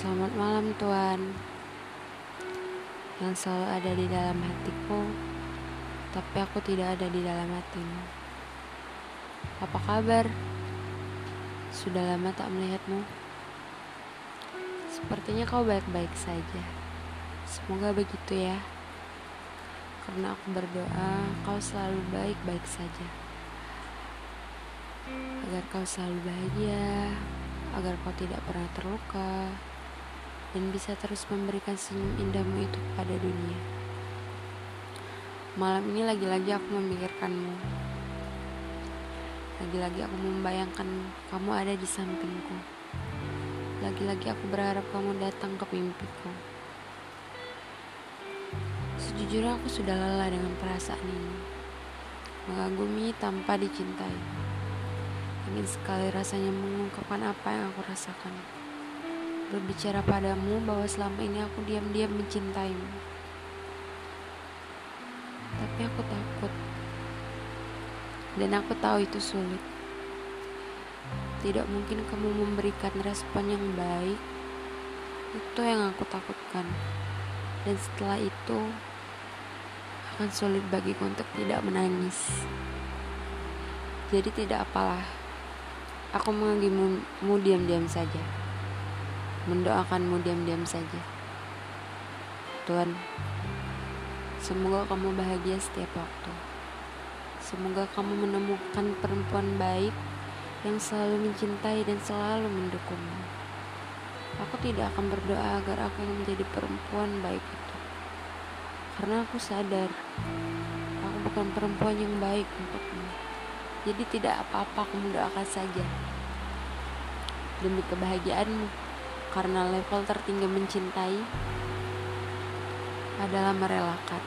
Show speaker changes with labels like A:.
A: Malam Tuan. Yang selalu ada di dalam hatiku Tapi aku tidak ada di dalam hatimu. Apa kabar? Sudah lama tak melihatmu. Sepertinya kau baik-baik saja. Semoga begitu ya. Karena aku berdoa kau selalu baik-baik saja. Agar kau selalu bahagia Agar kau tidak pernah terluka dan bisa terus memberikan senyum indahmu itu kepada dunia. Malam ini lagi-lagi aku memikirkanmu. Lagi-lagi aku membayangkan kamu ada di sampingku. Lagi-lagi aku berharap kamu datang ke mimpiku. Sejujurnya aku sudah lelah dengan perasaan ini. Mengagumi tanpa dicintai. Ingin sekali rasanya mengungkapkan apa yang aku rasakan berbicara padamu bahwa selama ini aku diam-diam mencintaimu. Tapi aku takut. Dan aku tahu itu sulit. Tidak mungkin kamu memberikan respon yang baik. Itu yang aku takutkan. Dan setelah itu akan sulit bagiku untuk tidak menangis. Jadi tidak apalah. Aku mengagimu diam-diam saja mendoakanmu diam-diam saja. Tuhan, semoga kamu bahagia setiap waktu. Semoga kamu menemukan perempuan baik yang selalu mencintai dan selalu mendukungmu. Aku tidak akan berdoa agar aku menjadi perempuan baik itu. Karena aku sadar, aku bukan perempuan yang baik untukmu. Jadi tidak apa-apa aku mendoakan saja. Demi kebahagiaanmu karena level tertinggi mencintai adalah merelakan.